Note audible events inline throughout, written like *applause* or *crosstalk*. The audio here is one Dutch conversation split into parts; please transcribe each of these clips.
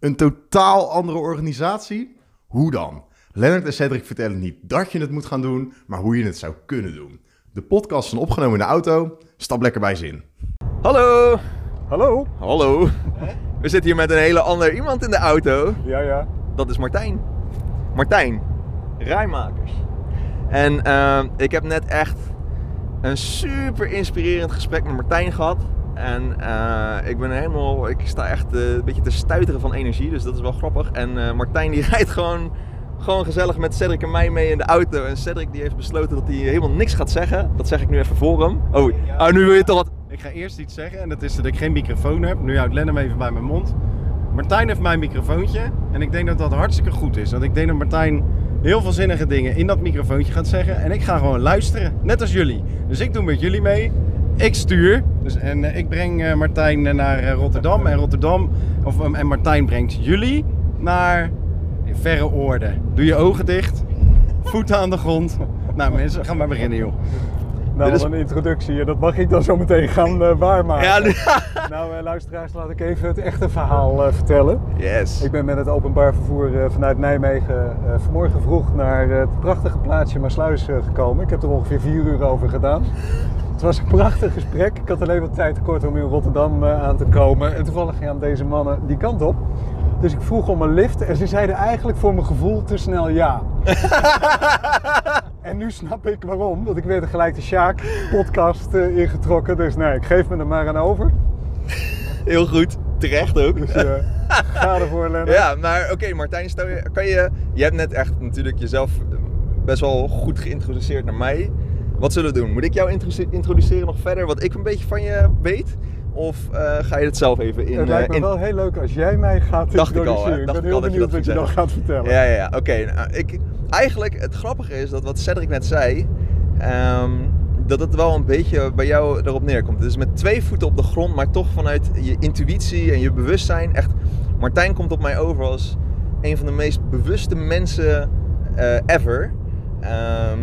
Een totaal andere organisatie? Hoe dan? Lennart en Cedric vertellen niet dat je het moet gaan doen, maar hoe je het zou kunnen doen. De podcast is opgenomen in de auto. Stap lekker bij zin. Hallo! Hallo? Hallo! We zitten hier met een hele ander iemand in de auto. Ja, ja. Dat is Martijn. Martijn, rijmakers. En eh, ik heb net echt een super inspirerend gesprek met Martijn gehad. En eh, ik ben helemaal, ik sta echt eh, een beetje te stuiteren van energie, dus dat is wel grappig. En eh, Martijn die *laughs* rijdt gewoon, gewoon gezellig met Cedric en mij mee in de auto. En Cedric die heeft besloten dat hij helemaal niks gaat zeggen. Dat zeg ik nu even voor hem. Oh, oh nu wil je toch wat... Ik ga eerst iets zeggen en dat is dat ik geen microfoon heb. Nu houdt Len hem even bij mijn mond. Martijn heeft mijn microfoontje en ik denk dat dat hartstikke goed is. Want ik denk dat Martijn heel veel zinnige dingen in dat microfoontje gaat zeggen. En ik ga gewoon luisteren, net als jullie. Dus ik doe met jullie mee. Ik stuur. Dus, en eh, ik breng eh, Martijn eh, naar Rotterdam. En Rotterdam, of, en Martijn brengt jullie naar verre oorden. Doe je ogen dicht. Voeten aan de grond. Nou mensen, gaan maar beginnen joh. Nou, wat een introductie. Dat mag ik dan zo meteen gaan waarmaken. Ja, *laughs* Nou, luisteraars, laat ik even het echte verhaal vertellen. Yes. Ik ben met het openbaar vervoer vanuit Nijmegen vanmorgen vroeg naar het prachtige plaatsje Maasluis gekomen. Ik heb er ongeveer vier uur over gedaan. Het was een prachtig gesprek. Ik had alleen wat tijd tekort om in Rotterdam eh, aan te komen. En toevallig gaan deze mannen die kant op. Dus ik vroeg om een lift en ze zeiden eigenlijk voor mijn gevoel te snel ja. *laughs* en nu snap ik waarom, want ik werd er gelijk de Sjaak podcast eh, ingetrokken. Dus nee, ik geef me er maar aan over. Heel goed. Terecht ook. Dus eh, ga ervoor, Lennart. Ja, maar oké Martijn, stel je, kan je, je hebt net echt natuurlijk jezelf best wel goed geïntroduceerd naar mij. Wat zullen we doen? Moet ik jou introduce- introduceren nog verder, wat ik een beetje van je weet? Of eh, ga je het zelf even in... Het eh, lijkt me in- wel heel leuk als jij mij gaat Dacht ik al, introduceren. Ik, ben ik al heel dat je benieuwd dat wat je dan gaat vertellen. Ja, ja, ja. Oké. nou, ik, eigenlijk, het grappige is dat wat Cedric net zei, ehm, dat het wel een beetje bij jou erop neerkomt. Dus met twee voeten op de grond, maar toch vanuit je intuïtie en je bewustzijn. Echt, Martijn komt op mij over als een van de meest bewuste mensen eh, ever. Ehm, eh,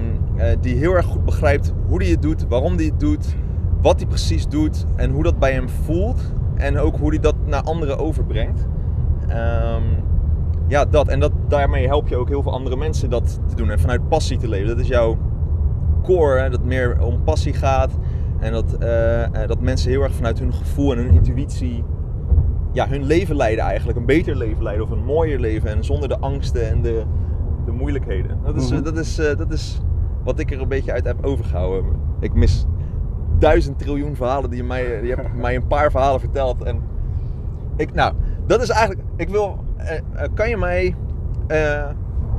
die heel erg goed begrijpt hoe hij het doet, waarom hij het doet, wat hij precies doet en hoe dat bij hem voelt. En ook hoe hij dat naar anderen overbrengt. Ehm, ja, dat. En dat, daarmee help je ook heel veel andere mensen dat te doen. En vanuit passie te leven. Dat is jouw core, hè, dat meer om passie gaat. En dat, eh, eh, dat mensen heel erg vanuit hun gevoel en hun intuïtie ja, hun leven leiden eigenlijk. Een beter leven leiden of een mooier leven. En zonder de angsten en de, de moeilijkheden. Dat is, eh, Mhm. dat, is, eh, dat is wat ik er een beetje uit heb overgehouden. Ik mis duizend triljoen verhalen die je mij... Je hebt *laughs* mij een paar verhalen verteld. En ik, nou, dat is eigenlijk... Ik wil... eh, eh, kan je mij... eh,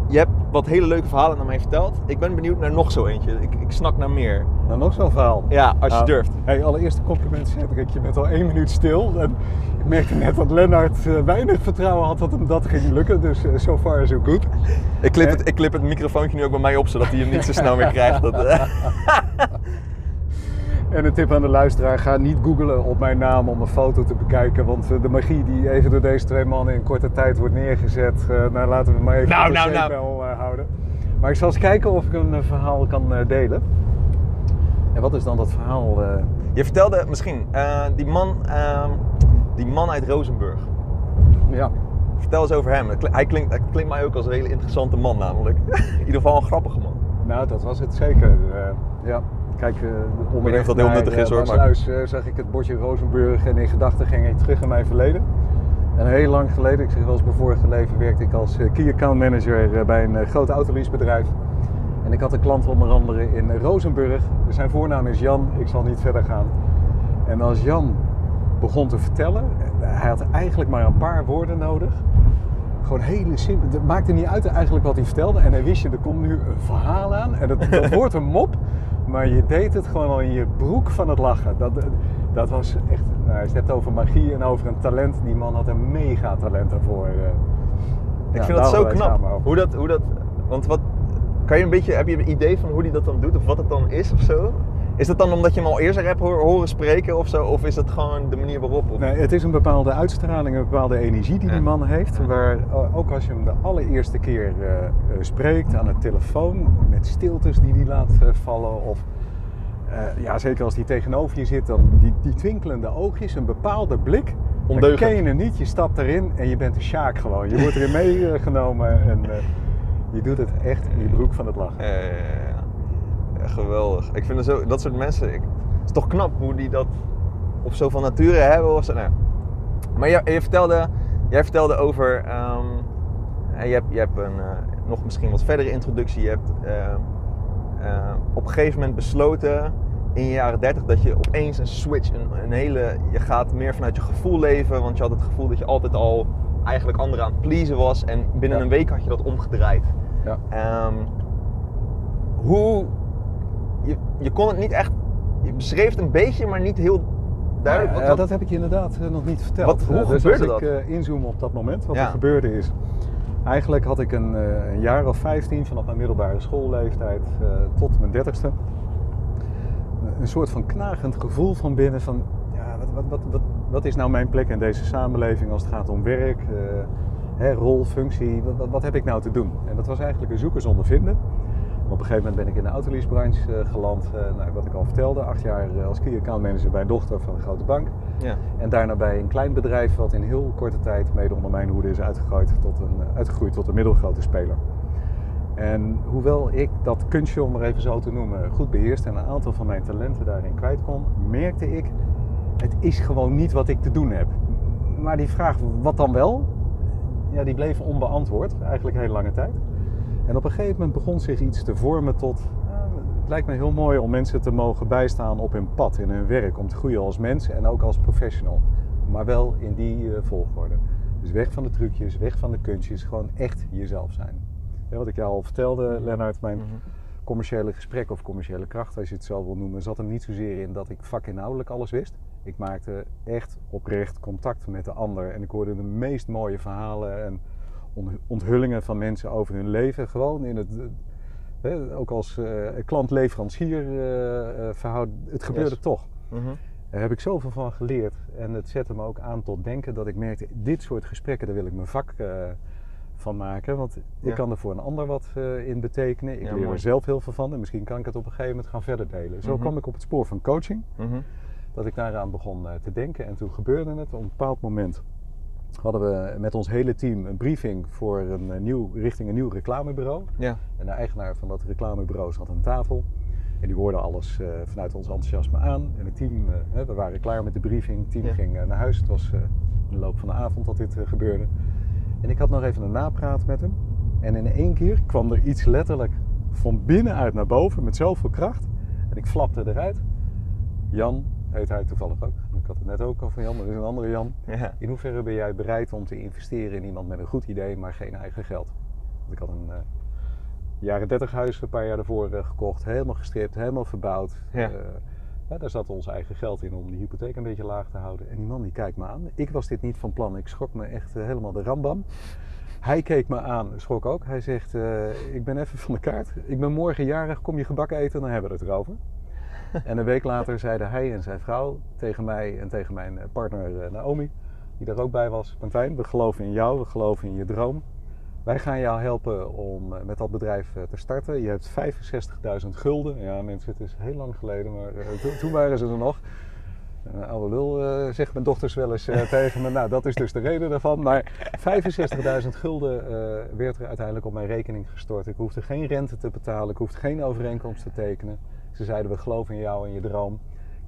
je hebt wat hele leuke verhalen naar mij verteld. Ik ben benieuwd naar nog zo eentje. Ik, ik snak naar meer. Nou, nog zo'n verhaal. Ja, als je durft. Hey, allereerst een compliment, Cedric. Je bent al één minuut stil. En ik merkte net dat Lennart eh, weinig vertrouwen had dat hem dat ging lukken. Dus eh, so far so good. Ik clip, het, ik clip het microfoontje nu ook bij mij op, zodat hij hem niet zo snel meer krijgt. Dat, eh. *laughs* En een tip aan de luisteraar, ga niet googlen op mijn naam om een foto te bekijken. Want eh, de magie die even door deze twee mannen in korte tijd wordt neergezet, eh, nou laten we maar even Nou, op de nou, nou. zeepbel, eh, houden. Maar ik zal eens kijken of ik een verhaal kan eh, delen. En wat is dan dat verhaal? eh? Je vertelde misschien, eh, die, man, ehm, die man uit Rozenburg. ja. Vertel eens over hem. Het Hij klinkt, hij klinkt mij ook als een hele interessante man namelijk. *laughs* In ieder geval een grappige man. Nou, dat was het zeker. eh, ja. Kijk, uh, onderweg dat heel nuttig is, eh, hoor, maar- eh, zag ik het bordje Rozenburg en in gedachten ging ik terug in mijn verleden. En heel lang geleden, ik zeg wel eens mijn vorige leven, werkte ik als key account manager bij een groot autoleasebedrijf. En ik had een klant onder andere in Rozenburg. Zijn voornaam is Jan, ik zal niet verder gaan. En als Jan begon te vertellen, hij had eigenlijk maar een paar woorden nodig. Gewoon hele simpel. Het maakte niet uit eigenlijk wat hij vertelde. En hij wist je, er komt nu een verhaal aan. En dat, dat *laughs* wordt een mop. Maar je deed het gewoon al in je broek van het lachen. Dat, dat was echt... Nou, je het hebt over magie en over een talent. Die man had een mega talent daarvoor. eh. Ik Ja, vind dat zo knap. Hoe dat, hoe dat, want wat, kan je een beetje, heb je een idee van hoe hij dat dan doet? Of wat het dan is of zo? Is dat dan omdat je hem al eerder hebt horen spreken of zo? Of is het gewoon de manier waarop? Of- Nee, het is een bepaalde uitstraling, een bepaalde energie die Ja. die man heeft. Waar eh, ook als je hem de allereerste keer eh, eh, spreekt aan de telefoon, met stiltes die hij laat vallen. Of ja, zeker als hij tegenover je zit, dan die, die twinkelende oogjes, een bepaalde blik. Ondeugend. ken je niet, je stapt erin en je bent een sjaak gewoon. Je wordt erin *laughs* meegenomen en je doet het echt in je broek van het lachen. Geweldig. Ik vind er zo, dat soort mensen, ik, het is toch knap hoe die dat of zo van nature hebben. Of zo. Nou, maar je, je vertelde, jij vertelde over, ehm, eh, je hebt, je hebt een eh, nog misschien wat verdere introductie. Je hebt ehm, eh, op een gegeven moment besloten in je jaren 30 dat je opeens een switch, een, een hele, je gaat meer vanuit je gevoel leven. Want je had het gevoel dat je altijd al eigenlijk anderen aan het pleasen was. En binnen Ja. een week had je dat omgedraaid. Ja. Ehm, hoe. Je, je kon het niet echt. Je beschreef het een beetje, maar niet heel duidelijk. Ja, wat dat- heb ik je inderdaad eh, nog niet verteld. Wat- hoe Eh, dus gebeurde als ik dat? eh, inzoom op dat moment, wat er gebeurde is... Eigenlijk had ik een, een jaar of 15 vanaf mijn middelbare schoolleeftijd tot mijn dertigste. Een soort van knagend gevoel van binnen van... Ja, wat, wat, wat, wat, is nou mijn plek in deze samenleving als het gaat om werk, hè, rol, functie? Wat, heb ik nou te doen? En dat was eigenlijk een zoeken zonder Op een gegeven moment ben ik in de autoleasebranche eh, geland. Nou, wat ik al vertelde, acht jaar eh, als key account manager bij een dochter van een grote bank. ja. En daarna bij een klein bedrijf wat in heel korte tijd mede onder mijn hoede is uitgegroeid tot een, uitgegroeid tot een middelgrote speler. En hoewel ik dat kunstje, om maar even zo te noemen, goed beheerste en een aantal van mijn talenten daarin kwijt kon, merkte ik, het is gewoon niet wat ik te doen heb. Maar die vraag, wat dan wel? Ja, die bleef onbeantwoord, eigenlijk een hele lange tijd. En op een gegeven moment begon zich iets te vormen tot, nou, het lijkt me heel mooi om mensen te mogen bijstaan op hun pad, in hun werk, om te groeien als mens en ook als professional. Maar wel in die eh, volgorde. Dus weg van de trucjes, weg van de kunstjes, gewoon echt jezelf zijn. Ja, wat ik jou al vertelde, Lennart, mijn Mhm. commerciële gesprek of commerciële kracht, als je het zo wil noemen, zat hem niet zozeer in dat ik vakinhoudelijk alles wist. Ik maakte echt oprecht contact met de ander en ik hoorde de meest mooie verhalen en onthullingen van mensen over hun leven. Gewoon in het, hè, ook als eh, klant-leverancier eh, eh, verhouden, het gebeurde Yes. toch. Mhm. Daar heb ik zoveel van geleerd. En het zette me ook aan tot denken dat ik merkte, dit soort gesprekken, daar wil ik mijn vak van maken. Want ik kan er voor een ander wat in betekenen. Ik Ja, leer mooi. er zelf heel veel van. En misschien kan ik het op een gegeven moment gaan verder delen. Zo Mhm. kwam ik op het spoor van coaching. Mhm. Dat ik daaraan begon te denken. En toen gebeurde het. Op een bepaald moment hadden we met ons hele team een briefing voor een eh, nieuw, richting een nieuw reclamebureau. Ja. En de eigenaar van dat reclamebureau zat aan tafel. En die hoorde alles eh, vanuit ons enthousiasme aan. En het team, eh, we waren klaar met de briefing. Het team Ja. ging naar huis. Het was in de loop van de avond dat dit gebeurde. En ik had nog even een napraat met hem. En in één keer kwam er iets letterlijk van binnenuit naar boven met zoveel kracht. En ik flapte eruit. Jan heet hij toevallig ook. Ik had het net ook over Jan, maar is een andere Jan. Ja. In hoeverre ben jij bereid om te investeren in iemand met een goed idee, maar geen eigen geld? Want ik had een eh, jaren 30 huis een paar jaar daarvoor eh, gekocht, helemaal gestript, helemaal verbouwd. Ja. Eh, ja, daar zat ons eigen geld in om die hypotheek een beetje laag te houden. En die man die kijkt me aan. Ik was dit niet van plan. Ik schrok me echt helemaal de rambam. Hij keek me aan, schrok ook. Hij zegt, ik ben even van de kaart. Ik ben morgen jarig, kom je gebak eten, dan hebben we het erover. En een week later zeiden hij en zijn vrouw tegen mij en tegen mijn eh, partner eh, Naomi, die er ook bij was. Martijn, we geloven in jou, we geloven in je droom. Wij gaan jou helpen om eh, met dat bedrijf te starten. Je hebt 65.000 gulden. Ja mensen, het is heel lang geleden, maar toen, toen waren ze er nog. Een oude lul, zegt mijn dochters wel eens *laughs* tegen me. Nou, dat is dus de reden daarvan. Maar 65.000 gulden werd er uiteindelijk op mijn rekening gestort. Ik hoefde geen rente te betalen, ik hoefde geen overeenkomst te tekenen. Ze zeiden, we geloven in jou en je droom.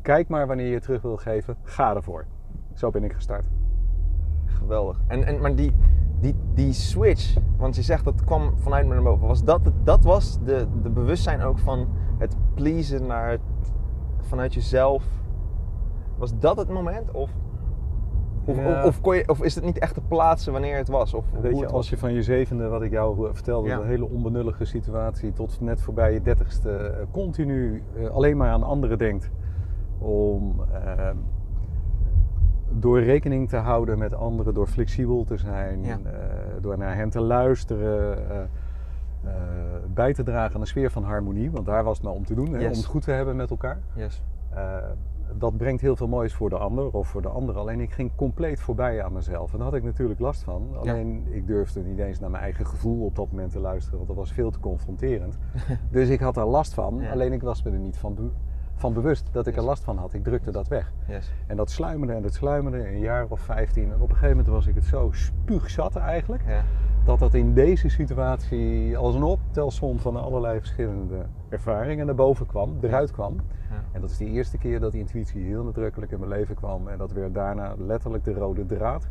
Kijk maar wanneer je terug wil geven, ga ervoor. Zo ben ik gestart. Geweldig. En, en, maar die, die, die switch, want je zegt dat kwam vanuit me naar boven. Was dat, dat was de, de bewustzijn ook van het pleasen naar vanuit jezelf. Was dat het moment? Of, of, Ja. of, of, kon je, of is het niet echt te plaatsen wanneer het was? Of hoe Weet je, het als je van je zevende, wat ik jou eh, vertelde, Ja. een hele onbenullige situatie, tot net voorbij je dertigste, eh, continu eh, alleen maar aan anderen denkt. Om eh, door rekening te houden met anderen, door flexibel te zijn, Ja. door naar hen te luisteren, bij te dragen aan de sfeer van harmonie, want daar was het maar om te doen, hè, om het goed te hebben met elkaar. Yes. Dat brengt heel veel moois voor de ander of voor de ander. Alleen ik ging compleet voorbij aan mezelf. En daar had ik natuurlijk last van. Alleen ik durfde niet eens naar mijn eigen gevoel op dat moment te luisteren, want dat was veel te confronterend. *laughs* dus ik had daar last van. Ja. Alleen ik was me er niet van, be- van bewust dat ik er last van had. Ik drukte dat weg. Yes. En dat sluimerde en dat sluimerde een jaar of 15. En op een gegeven moment was ik het zo spuugzat eigenlijk. Ja. Dat dat in deze situatie als een optelsom van allerlei verschillende ervaringen naar boven kwam, eruit kwam. Ja. En dat is de eerste keer dat die intuïtie heel nadrukkelijk in mijn leven kwam. En dat werd daarna letterlijk de rode draad.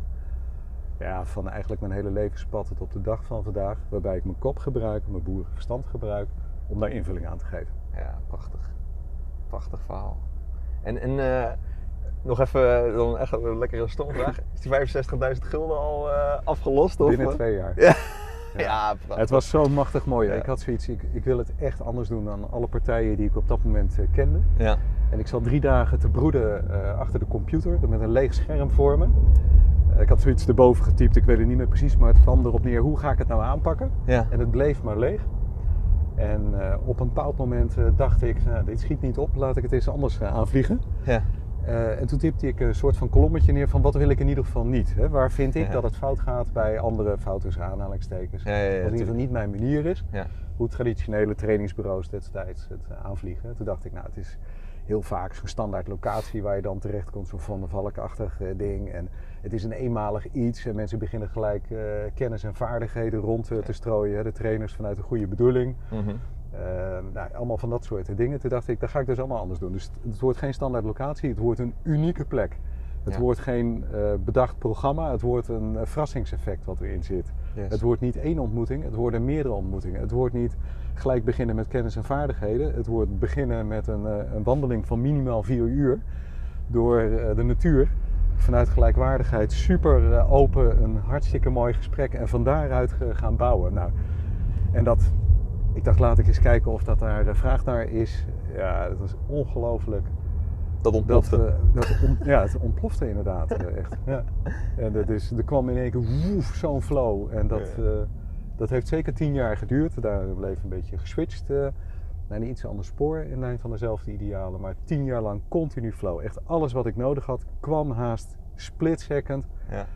Ja, van eigenlijk mijn hele levenspad tot op de dag van vandaag. Waarbij ik mijn kop gebruik, mijn boerenverstand gebruik om daar invulling aan te geven. Ja, prachtig. Prachtig verhaal. En, en eh, nog even, eh, dan echt een lekkere stomvraag. Is die 65.000 gulden al eh, afgelost? Of, Binnen twee jaar. *laughs* Ja. Ja. Het was zo machtig mooi. Ja. Ik had zoiets, ik, ik wil het echt anders doen dan alle partijen die ik op dat moment eh, kende. Ja. En ik zat drie dagen te broeden achter de computer met een leeg scherm voor me. Ik had zoiets erboven getypt, ik weet het niet meer precies, maar het kwam erop neer hoe ga ik het nou aanpakken. Ja. En het bleef maar leeg. En op een bepaald moment dacht ik, nou, dit schiet niet op, laat ik het eens anders aanvliegen. Ja. Eh, en toen tipte ik een soort van kolommetje neer van wat wil ik in ieder geval niet. Hè? Waar vind ik Ja. dat het fout gaat bij andere fout tussen aanhalingstekens. Ja, ja, ja, wat in ieder geval niet mijn manier is. Hoe traditionele trainingsbureaus destijds het eh, aanvliegen. Toen dacht ik, nou het is heel vaak zo'n standaard locatie waar je dan terecht komt. Zo'n van de valkachtig eh, ding. En het is een eenmalig iets. En mensen beginnen gelijk kennis en vaardigheden rond te strooien. hè. De trainers vanuit een goede bedoeling. Mhm. Nou, allemaal van dat soort dingen. Toen dacht ik, dat ga ik dus allemaal anders doen. Dus het, het wordt geen standaard locatie, het wordt een unieke plek. Het Ja. wordt geen eh, bedacht programma, het wordt een eh, verrassingseffect wat erin zit. Yes. Het wordt niet één ontmoeting, het worden meerdere ontmoetingen. Het wordt niet gelijk beginnen met kennis en vaardigheden. Het wordt beginnen met een, eh, een wandeling van minimaal vier uur door de natuur. Vanuit gelijkwaardigheid, super open, een hartstikke mooi gesprek en van daaruit gaan bouwen. Nou, en dat, ik dacht laat ik eens kijken of dat daar vraag naar is. Ja, dat was ongelooflijk. Dat ontplofte. eh, dat on- *laughs* ja, het ontplofte inderdaad eh, echt. Ja. En dat is, er kwam in één keer woef, zo'n flow. En dat, Ja. eh, dat heeft zeker tien jaar geduurd. Daar bleef een beetje geswitcht naar een iets ander spoor in lijn van dezelfde idealen. Maar tien jaar lang continu flow. Echt alles wat ik nodig had kwam haast split second. ja.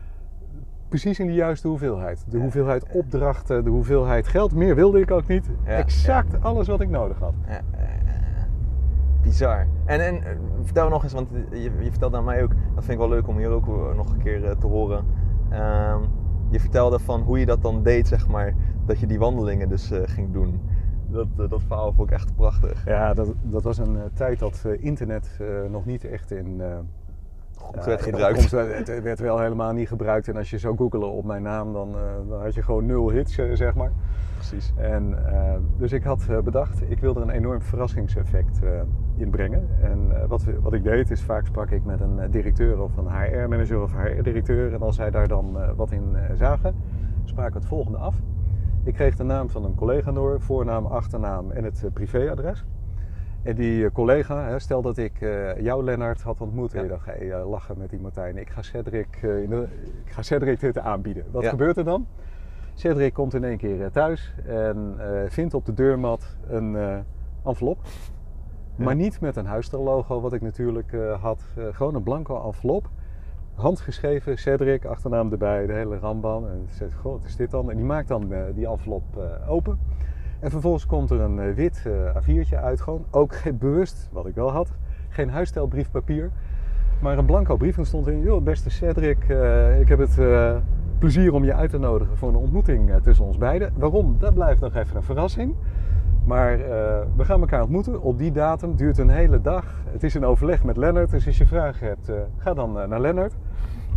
Precies in de juiste hoeveelheid. De hoeveelheid opdrachten, de hoeveelheid geld. Meer wilde ik ook niet. Exact alles wat ik nodig had. Bizar. En, en eh, vertel nog eens, want je, je vertelde aan mij ook, dat vind ik wel leuk om hier ook eh, nog een keer eh, te horen. Ehm, je vertelde van hoe je dat dan deed, zeg maar, dat je die wandelingen dus eh, ging doen. Dat, eh, dat verhaal vond ik echt prachtig. Ja, dat, dat was een eh, tijd dat eh, internet eh, nog niet echt in... Goed ja, werd in gebruikt. opkomst- het werd wel helemaal niet gebruikt. En als je zou googelen op mijn naam, dan, eh, dan had je gewoon nul hits, eh, zeg maar. Precies. En, eh, dus ik had bedacht, ik wilde er een enorm verrassingseffect eh inbrengen. En wat, wat ik deed, is vaak sprak ik met een directeur of een HR-manager of HR-directeur. En als zij daar dan wat in zagen, spraken we het volgende af. Ik kreeg de naam van een collega door, voornaam, achternaam en het privéadres. En die eh, collega, stel dat ik eh, jou, Lennart, had ontmoet en je dacht, hey, eh, lachen met die Martijn. Ik ga Cedric, ik ga Cedric dit aanbieden. Wat gebeurt er dan? Cedric komt in één keer thuis en vindt op de deurmat een envelop. Maar niet met een huisstijllogo, wat ik natuurlijk had. Gewoon een blanco envelop. Handgeschreven, Cedric, achternaam erbij, de hele ramban. En ik zeg, goh, wat is dit dan? En die maakt dan die envelop open. En vervolgens komt er een eh, wit eh, A4'tje uit. Gewoon ook *laughs* bewust, wat ik wel had, geen huisstijlbriefpapier. Maar een blanco brief. En stond in, joh, beste Cedric, eh, ik heb het plezier om je uit te nodigen voor een ontmoeting tussen ons beiden. Waarom? Dat blijft nog even een verrassing. Maar we gaan elkaar ontmoeten op die datum. Duurt een hele dag. Het is een overleg met Lennart. Dus als je vragen hebt, ga dan naar Lennart.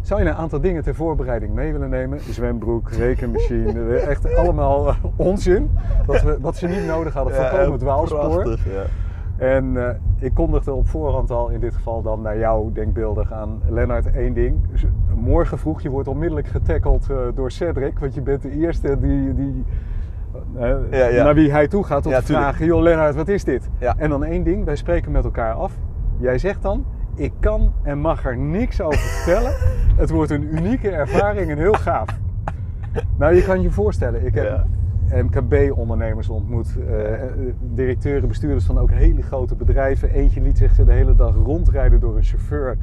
Zou je een aantal dingen ter voorbereiding mee willen nemen? Zwembroek, rekenmachine, *laughs* eh, echt allemaal eh, onzin. Wat, we, wat ze niet nodig hadden, voorkomen dwaalspoor. Prachtig, ja. En eh, ik kondigde op voorhand al, in dit geval dan naar jou denkbeeldig aan Lennart, één ding. Dus morgen vroeg, je wordt onmiddellijk getackeld eh, door Cedric, want je bent de eerste die, die, eh, Ja, ja. naar wie hij toe gaat om Ja, te vragen, joh Lennart, wat is dit? En dan één ding, wij spreken met elkaar af. Jij zegt dan, ik kan en mag er niks over vertellen. *laughs* Het wordt een unieke ervaring en heel gaaf. Nou, je kan je voorstellen, ik heb Ja. MKB-ondernemers ontmoet, eh, eh, directeuren, bestuurders van ook hele grote bedrijven. Eentje liet zich de hele dag rondrijden door een chauffeur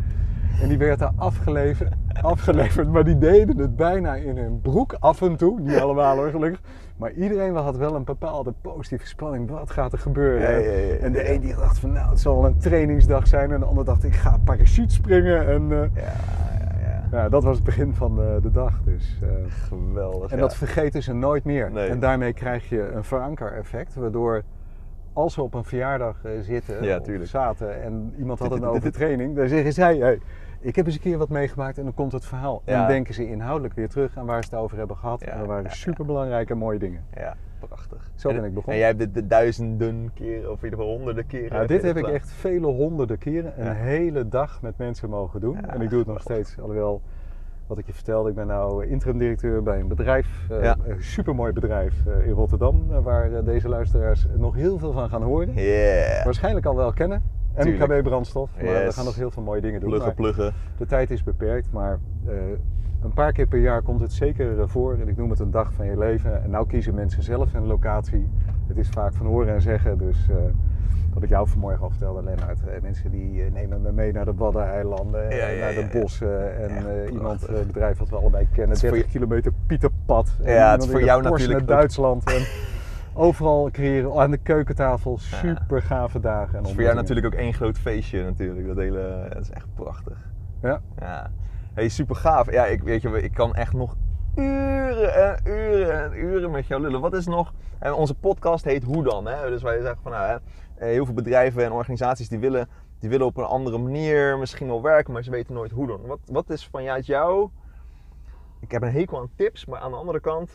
en die werd daar afgeleverd. *laughs* afgeleverd. Maar die deden het bijna in hun broek af en toe. Niet allemaal hoor, gelukkig. Maar iedereen had wel een bepaalde positieve spanning. Wat gaat er gebeuren? Ja, ja, ja, ja. En de een die dacht van nou, het zal wel een trainingsdag zijn. En de ander dacht ik ga parachute springen. En eh, Ja, ja, ja. ja, dat was het begin van de, de dag. Dus, eh, Geweldig. en dat vergeten ze nooit meer. Nee. En daarmee krijg je een verankereffect. Waardoor als ze op een verjaardag eh, zitten Ja, of tuurlijk. zaten en iemand had het over dit. training, dan zeggen zij, hey, ik heb eens een keer wat meegemaakt en dan komt het verhaal. En dan denken ze inhoudelijk weer terug aan waar ze het over hebben gehad. En dat waren superbelangrijke mooie dingen. Ja, prachtig. Zo En- ben ik begonnen. En jij hebt dit de duizenden keren, of in ieder geval honderden keren. Ja, dit heb ik echt vele honderden keren een hele dag met mensen mogen doen. En ik doe het nog steeds, alhoewel wat ik je vertelde, ik ben nou interim directeur bij een bedrijf, eh, Ja. een supermooi bedrijf eh, in Rotterdam, eh, waar deze luisteraars nog heel veel van gaan horen. Yeah. Waarschijnlijk al wel kennen. Tuurlijk. MKB brandstof, maar we gaan nog heel veel mooie dingen doen. Pluggen, pluggen. de tijd is beperkt, maar eh, een paar keer per jaar komt het zeker voor. En ik noem het een dag van je leven. En nou kiezen mensen zelf een locatie. Het is vaak van horen en zeggen. Dus eh, wat ik jou vanmorgen al vertelde, Lennart. eh, mensen die eh, nemen me mee naar de Waddeneilanden, Ja, ja, naar de bossen. En iemand, een bedrijf wat we allebei kennen, Het is voor 30 je- kilometer Pieterpad. En Ja, het is voor jou natuurlijk naar Duitsland. En overal creëren, aan de keukentafel, super gave dagen. Het is voor jou natuurlijk ook één groot feestje natuurlijk. Dat hele, dat is echt prachtig. Ja. Ja. Hey, super gaaf. Ja, ik, weet je, ik kan echt nog uren en uren en uren met jou lullen. Wat is nog... En onze podcast heet Hoe Dan? Hè? Dus wij zeggen van, nou, hè, eh, heel veel bedrijven en organisaties die willen, die willen op een andere manier misschien wel werken, maar ze weten nooit hoe dan. Wat, wat is vanuit jou... Ik heb een hekel aan tips, maar aan de andere kant...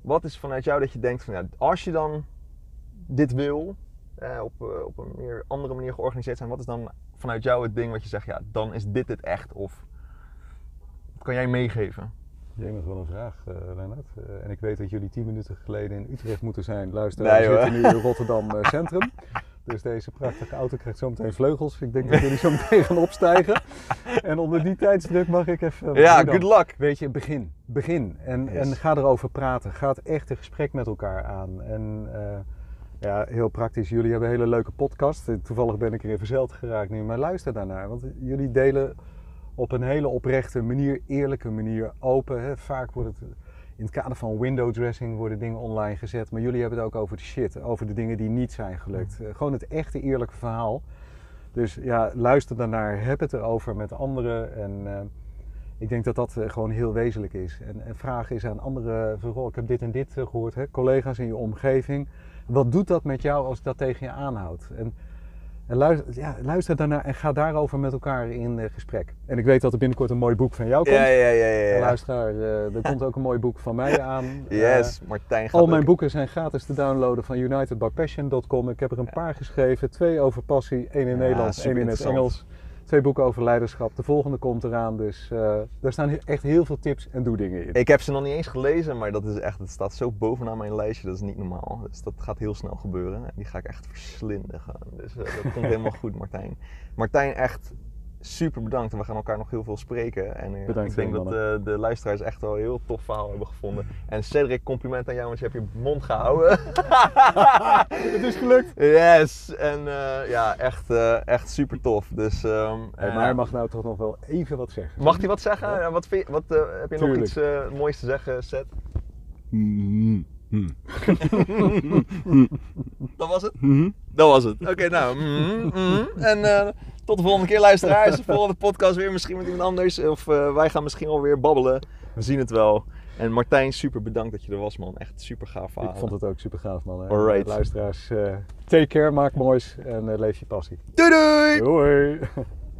Wat is vanuit jou dat je denkt van, ja, als je dan dit wil, eh, op, eh, op een meer andere manier georganiseerd zijn, wat is dan vanuit jou het ding wat je zegt, ja, dan is dit het echt? Of wat kan jij meegeven? Jij bent wel een vraag. Eh, en ik weet dat jullie tien minuten geleden in Utrecht moeten zijn. Luister, Nee, we hoor. zitten nu in Rotterdam Centrum. *laughs* Dus deze prachtige auto krijgt zometeen vleugels. Ik denk dat jullie zo meteen gaan opstijgen. En onder die tijdsdruk mag ik even... Ja, hoe dan? good luck! Weet je, begin. Begin. En, Yes. en ga erover praten. Ga het echt een gesprek met elkaar aan. En eh, ja, heel praktisch. Jullie hebben een hele leuke podcast. Eh, Toevallig ben ik erin verzeld geraakt nu. Maar luister daarnaar. Want jullie delen op een hele oprechte manier, eerlijke manier, open. Hè. Vaak wordt het in het kader van window dressing worden dingen online gezet. Maar jullie hebben het ook over de shit. Over de dingen die niet zijn gelukt. Eh, gewoon het echte eerlijke verhaal. Dus ja, luister daarnaar. Heb het erover met anderen. En eh, ik denk dat dat eh, gewoon heel wezenlijk is. En, en vraag is aan anderen, van, ik heb dit en dit eh, gehoord, hè? collega's in je omgeving. Wat doet dat met jou als dat tegen je aanhoudt? En, en luister, ja, luister daarnaar en ga daarover met elkaar in eh, gesprek. En ik weet dat er binnenkort een mooi boek van jou komt. Ja, ja, ja, ja. Ja. Luisteraar, eh, er komt ook een mooi boek van mij *laughs* aan. Yes, Martijn Eh, gaat al mijn ook- boeken zijn gratis te downloaden van unitedbypassion.com. Ik heb er een paar geschreven. Twee over passie, één in Nederlands, één in het. Engels. Twee boeken over leiderschap. De volgende komt eraan. Dus eh daar staan echt heel veel tips en doedingen in. Ik heb ze nog niet eens gelezen, maar dat is echt, het staat zo bovenaan mijn lijstje, dat is niet normaal. Dus dat gaat heel snel gebeuren. En die ga ik echt verslinden gaan. Dus eh, dat komt *laughs* helemaal goed, Martijn. Martijn, echt super bedankt. En we gaan elkaar nog heel veel spreken. En Bedankt, ik denk dat eh, de luisteraars echt wel een heel tof verhaal hebben gevonden. En Cedric, compliment aan jou, want je hebt je mond gehouden. *laughs* Het is gelukt. yes! En eh, ja, echt, echt super tof. Dus, ehm, Hey, maar hij mag nou toch nog wel even wat zeggen. Mag hij wat zeggen? Ja, Wat vind je, wat, heb je nog iets moois te zeggen, Seth? *laughs* Dat was het? Dat was het. Oké, nou. mhm, mhm. En tot de volgende keer, luisteraars. De volgende podcast weer misschien met iemand anders. Of eh, wij gaan misschien alweer babbelen. We zien het wel. En Martijn, super bedankt dat je er was, man. Echt super gaaf verhaal. Ik vond het ook super gaaf, man. hè. Alright. Luisteraars, eh, take care, maak moois en eh, leef je passie. Doei doei! Doei!